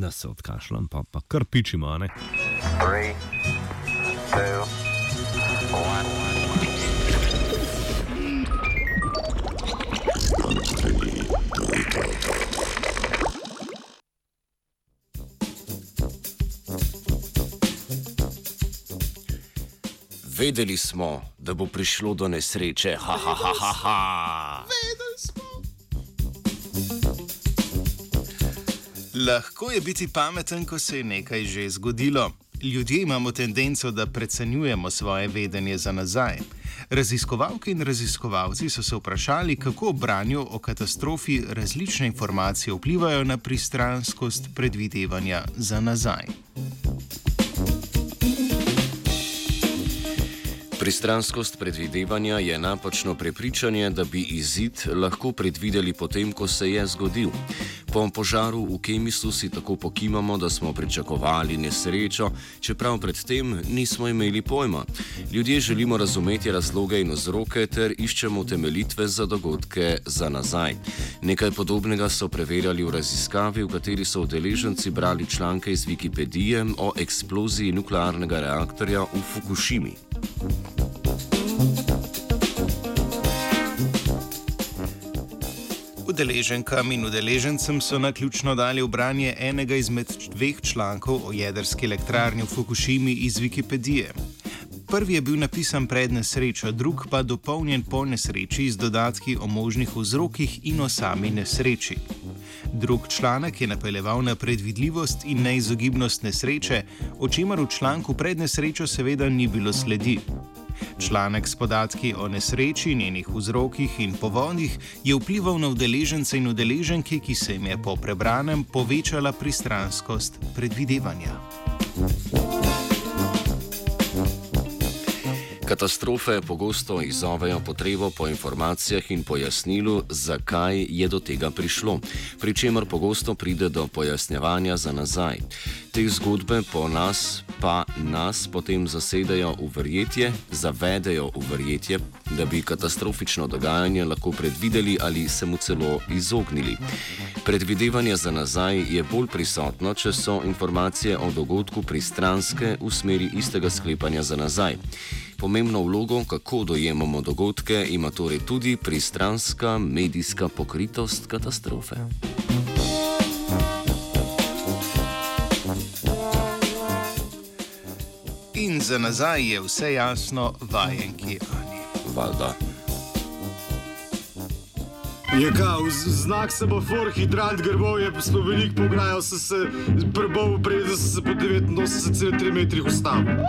da se odkašljam, pa, pa kar pičimo. Ne? Three, two. Vedeli smo, da bo prišlo do nesreče. Ha, ha, ha, ha, ha. Lahko je biti pameten, ko se je nekaj že zgodilo. Ljudje imamo tendenco, da precenjujemo svoje vedenje za nazaj. Raziskovalke in raziskovalci so se vprašali, kako branju o katastrofi različne informacije vplivajo na pristranskost predvidevanja za nazaj. Pristranskost predvidevanja je napačno prepričanje, da bi izid lahko predvideli potem, ko se je zgodil. Po požaru v Kemisu si tako pokimamo, da smo pričakovali nesrečo, čeprav predtem nismo imeli pojma. Ljudje želimo razumeti razloge in vzroke ter iščemo temeljitve za dogodke za nazaj. Nekaj podobnega so preverjali v raziskavi, v kateri so udeleženci brali članke iz Wikipedije o eksploziji nuklearnega reaktorja v Fukushimi. Udeleženkam in udeležencem so na ključno dali v branje enega izmed dveh člankov o jedrski elektrarni v Fukushimi iz Wikipedije. Prvi je bil napisan pred nesrečo, drug pa dopolnjen po nesreči z dodatki o možnih vzrokih in o sami nesreči. Drug članek je napeljeval na predvidljivost in neizogibnost nesreče, o čemer v članku pred nesrečo seveda ni bilo sledi. Članek s podatki o nesreči, njenih vzrokih in povodih je vplival na udeležence in udeleženke, ki se jim je po prebranem povečala pristranskost predvidevanja. Katastrofe pogosto izzovejo potrebo po informacijah in pojasnilu, zakaj je do tega prišlo, pri čemer pogosto pride do pojasnjevanja za nazaj. Te zgodbe po nas pa nas potem zasedajo v verjetje, zavedejo v verjetje, da bi katastrofično dogajanje lahko predvideli ali se mu celo izognili. Predvidevanje za nazaj je bolj prisotno, če so informacije o dogodku pristranske v smeri istega sklepanja za nazaj. Pomembno vlogo, kako dojemamo dogodke, ima torej tudi pristranska medijska pokritost katastrofe. In za nazaj je vse jasno, vajenki Ani. Valjda. Je kao, z- znak semafor, hidrant grbov je spomenik pograjal, sem se prbal, preden sem se po 89,3 metrih ustavil.